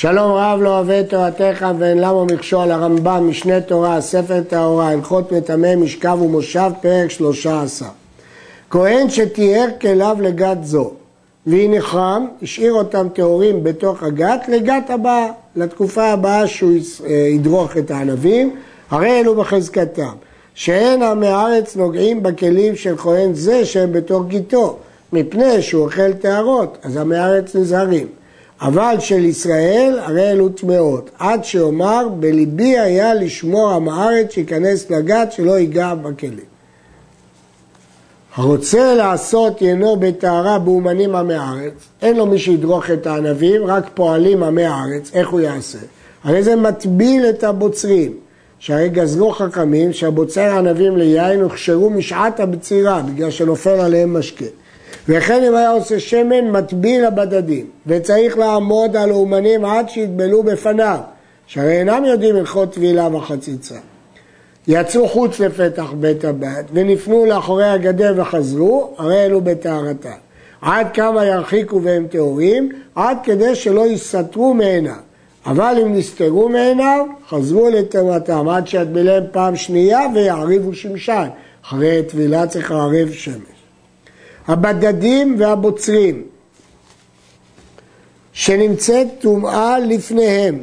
שלום רב לא אוהב את תורתך ואין למה מכשול הרמב"ם, משנה תורה, ספר טהורה, הלכות מטמא, משכב ומושב, פרק שלושה עשר. כהן שתיאר כליו לגת זו והניחם, השאיר אותם טהורים בתוך הגת לגת הבאה, לתקופה הבאה שהוא ידרוך את הענבים, הרי אלו בחזקתם. שאין עמי הארץ נוגעים בכלים של כהן זה שהם בתוך גיתו, מפני שהוא אוכל טהרות, אז עמי הארץ נזהרים. אבל של ישראל הרי אלו טמאות, עד שאומר בליבי היה לשמור עם הארץ שייכנס לגת שלא ייגע בכלים. הרוצה לעשות ינו בטהרה באומנים עמי הארץ, אין לו מי שידרוך את הענבים, רק פועלים עמי הארץ, איך הוא יעשה? הרי זה מטביל את הבוצרים, שהרי גזרו חכמים שהבוצר ענבים ליין הוכשרו משעת הבצירה, בגלל שנופל עליהם משקה. וכן אם היה עושה שמן מטביל הבדדים, וצריך לעמוד על אומנים עד שיטבלו בפניו, שהרי אינם יודעים הלכות טבילה וחציצה. יצאו חוץ לפתח בית הבד ונפנו לאחורי הגדר וחזרו, הרי אלו בטהרתם. עד כמה ירחיקו והם טהורים, עד כדי שלא יסתרו מעיניו. אבל אם נסתרו מעיניו, חזרו לטהרתם עד שיטבילם פעם שנייה ויעריבו שמשן. אחרי טבילה צריך לערב שמש. הבדדים והבוצרים שנמצאת טומאה לפניהם,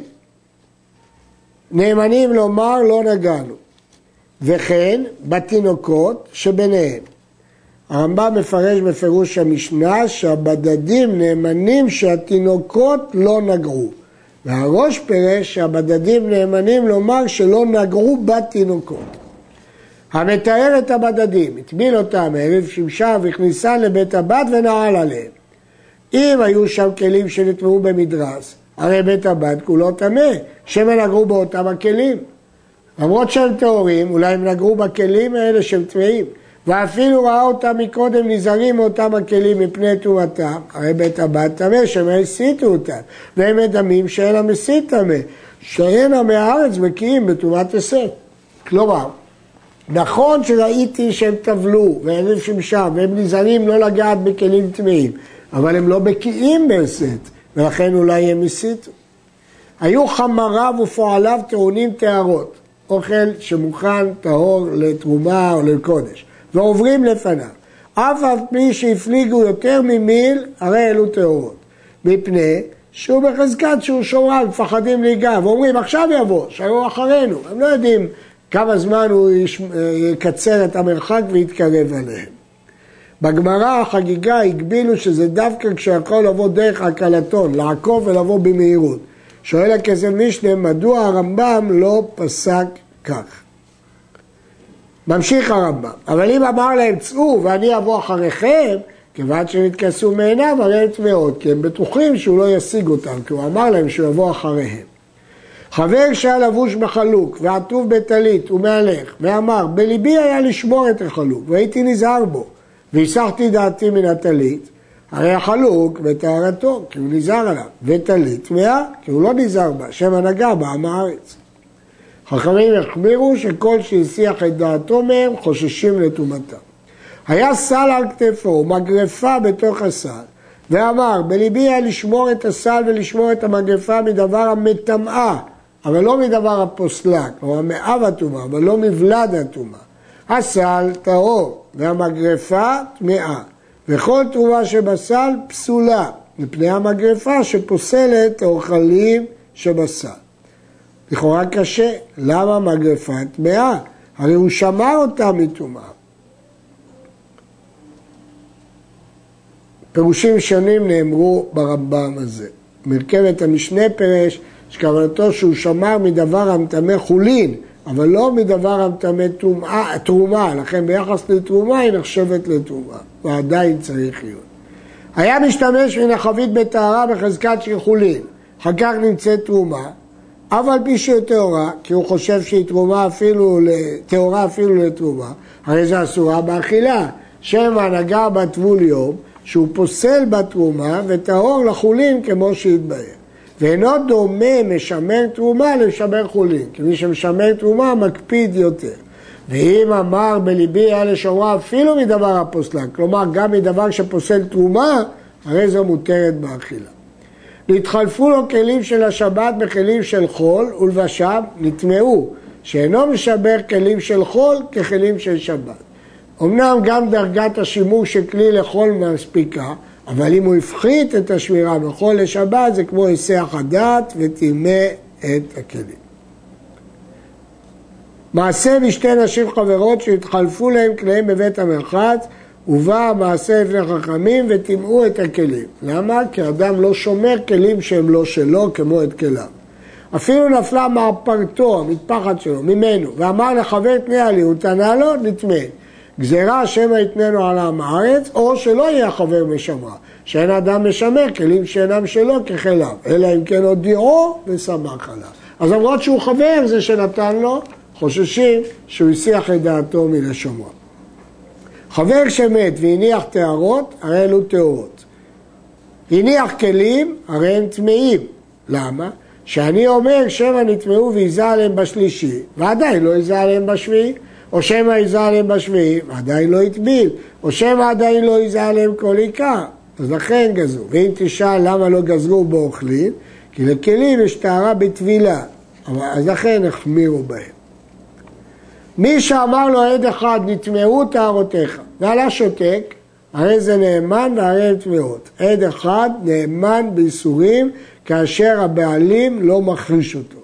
נאמנים לומר לא נגענו, וכן בתינוקות שביניהם. הרמב"ם מפרש בפירוש המשנה שהבדדים נאמנים שהתינוקות לא נגעו. והראש פירש שהבדדים נאמנים לומר שלא נגעו בתינוקות. המתאר את הבדדים, הטביל אותם, העריב שמשה והכניסה לבית הבת ונעל עליהם. אם היו שם כלים שנטמעו במדרס, הרי בית הבת כולו טמא, שמא נגעו באותם הכלים. למרות שהם טהורים, אולי הם נגעו בכלים האלה שהם טמאים. ואפילו ראה אותם מקודם נזהרים מאותם הכלים מפני טומאתם, הרי בית הבת טמא, שמא הסיתו אותם, והם מדמים שאין המסית טמא, שאין עמי הארץ בקיאים בטומאת הסת. כלומר, נכון שראיתי שהם טבלו והעריב שמשה והם נזהרים לא לגעת בכלים טמאים, אבל הם לא בקיאים בהסת, ולכן אולי הם הסיתו. היו חמריו ופועליו טעונים טהרות, אוכל שמוכן טהור לתרומה או לקודש, ועוברים לפניו. אף על פי שהפליגו יותר ממיל, הרי אלו טהורות. מפני שהוא בחזקת שהוא שומרן, מפחדים להיגע, ואומרים עכשיו יבוא, שהיו אחרינו, הם לא יודעים כמה זמן הוא יקצר את המרחק ויתקרב אליהם. בגמרא החגיגה הגבילו שזה דווקא כשיכול לבוא דרך הקלטון, לעקוף ולבוא במהירות. שואל הכסף משנה, מדוע הרמב"ם לא פסק כך? ממשיך הרמב"ם, אבל אם אמר להם צאו ואני אבוא אחריכם, כיוון שהם התכסו מעיניו, הרי הם טמאות, כי הם בטוחים שהוא לא ישיג אותם, כי הוא אמר להם שהוא יבוא אחריהם. חבר שהיה לבוש בחלוק ועטוב בטלית ומהלך ואמר בליבי היה לשמור את החלוק והייתי נזהר בו והסחתי דעתי מן הטלית הרי החלוק בטהרתו כי הוא נזהר עליו וטלית טמאה כי הוא לא נזהר בה שם הנהגה בעם הארץ. חכמים החמירו שכל שהסיח את דעתו מהם חוששים לטומאתם. היה סל על כתפו ומגרפה בתוך הסל ואמר בליבי היה לשמור את הסל ולשמור את המגרפה מדבר המטמאה אבל לא מדבר הפוסלק, או המאב הטומאה, אבל לא מבלד הטומאה. הסל טהור, והמגרפה טמאה, וכל תרומה שבסל פסולה, מפני המגרפה שפוסלת האוכלים שבסל. לכאורה קשה, למה מגרפה טמאה? הרי הוא שמע אותה מטומאה. פירושים שונים נאמרו ברמב"ם הזה. מרכבת המשנה פירש שכוונתו שהוא שמר מדבר המטמא חולין, אבל לא מדבר המטמא תרומה, לכן ביחס לתרומה היא נחשבת לתרומה, ועדיין צריך להיות. היה משתמש מן החבית בטהרה בחזקת של חולין, אחר כך נמצאת תרומה, אף על פי שהיא טהורה, כי הוא חושב שהיא תרומה אפילו, טהורה אפילו לתרומה, הרי זה אסורה באכילה, שמא נגע בטבול יום, שהוא פוסל בתרומה וטהור לחולין כמו שהתבהר. ואינו דומה משמר תרומה למשמר חולין, כי מי שמשמר תרומה מקפיד יותר. ואם אמר בליבי היה לשומרה אפילו מדבר הפוסלק, כלומר גם מדבר שפוסל תרומה, הרי זו מותרת באכילה. נתחלפו לו כלים של השבת בכלים של חול ולבשם נטמעו, שאינו משבר כלים של חול ככלים של שבת. אמנם גם דרגת השימוש של כלי לחול מספיקה, אבל אם הוא הפחית את השמירה מחול לשבת זה כמו היסח הדעת וטימא את הכלים. מעשה בשתי נשים חברות שהתחלפו להם כליהם בבית המרחץ ובא המעשה לפני חכמים וטימאו את הכלים. למה? כי אדם לא שומר כלים שהם לא שלו כמו את כליו. אפילו נפלה מעפרתו, המטפחת שלו, ממנו, ואמר לחבר תניה לי, הוא תנה לו, נטמא. גזירה שמא יתננו על עם הארץ, או שלא יהיה החבר משמרה, שאין אדם משמר כלים שאינם שלו ככליו, אלא אם כן הודיעו ושמח עליו. אז למרות שהוא חבר, זה שנתן לו, חוששים שהוא הסיח את דעתו מלשומרו. חבר שמת והניח טהרות, הרי אלו טהורות. הניח כלים, הרי הם טמאים. למה? שאני אומר שמא נטמאו ויזה עליהם בשלישי, ועדיין לא יזה עליהם בשביעי, או שמא יזה עליהם בשביעי, ועדיין לא הטביל, או שמא עדיין לא יזה עליהם כל עיקר, אז לכן גזרו. ואם תשאל למה לא גזרו באוכלים, כי לכלים יש טהרה בטבילה, אז לכן החמירו בהם. מי שאמר לו עד אחד נטמעו טהרותיך ועלה שותק, הרי זה נאמן והרי הם טמאות. עד אחד נאמן בייסורים כאשר הבעלים לא מחריש אותו.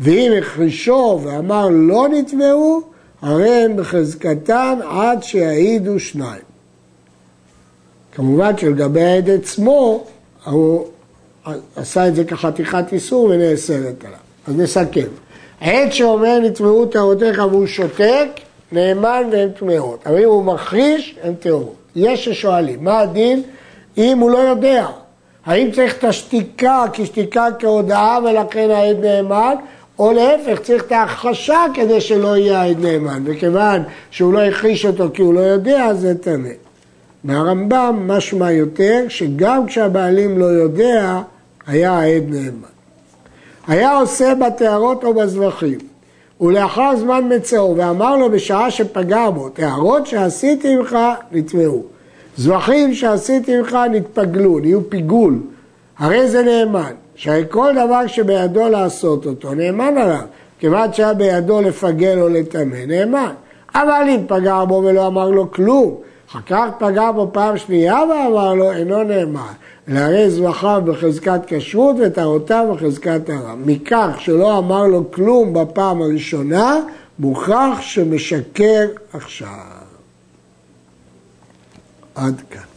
ואם החרישו ואמר לא נטמעו, הרי הם בחזקתן עד שיעידו שניים. כמובן שלגבי העד עצמו, הוא עשה את זה כחתיכת איסור ונאסרת עליו. אז נסכם. עד שאומר נטמעו טהרותיך והוא שותק, נאמן והן טמאות. אבל אם הוא מחריש, הן טהורות. יש ששואלים, מה הדין אם הוא לא יודע? האם צריך את השתיקה כשתיקה כהודאה ולכן העד נאמן, או להפך, צריך את ההכחשה כדי שלא יהיה העד נאמן, וכיוון שהוא לא הכחיש אותו כי הוא לא יודע, זה טמא. מהרמב"ם משמע יותר שגם כשהבעלים לא יודע, היה העד נאמן. היה עושה בטהרות או בזבחים, ולאחר זמן מצאו, ואמר לו בשעה שפגע בו, טהרות שעשיתי ממך נטמעו, זבחים שעשיתי ממך נתפגלו, נהיו פיגול, הרי זה נאמן, שהרי כל דבר שבידו לעשות אותו, נאמן עליו, כיוון שהיה בידו לפגל או לטמא, נאמן. אבל אם פגע בו ולא אמר לו כלום, אחר כך פגע בו פעם שנייה ואמר לו, אינו נאמן. להרי זבחיו בחזקת כשרות וטהרותיו בחזקת טהרה. מכך שלא אמר לו כלום בפעם הראשונה, מוכח שמשקר עכשיו. עד כאן.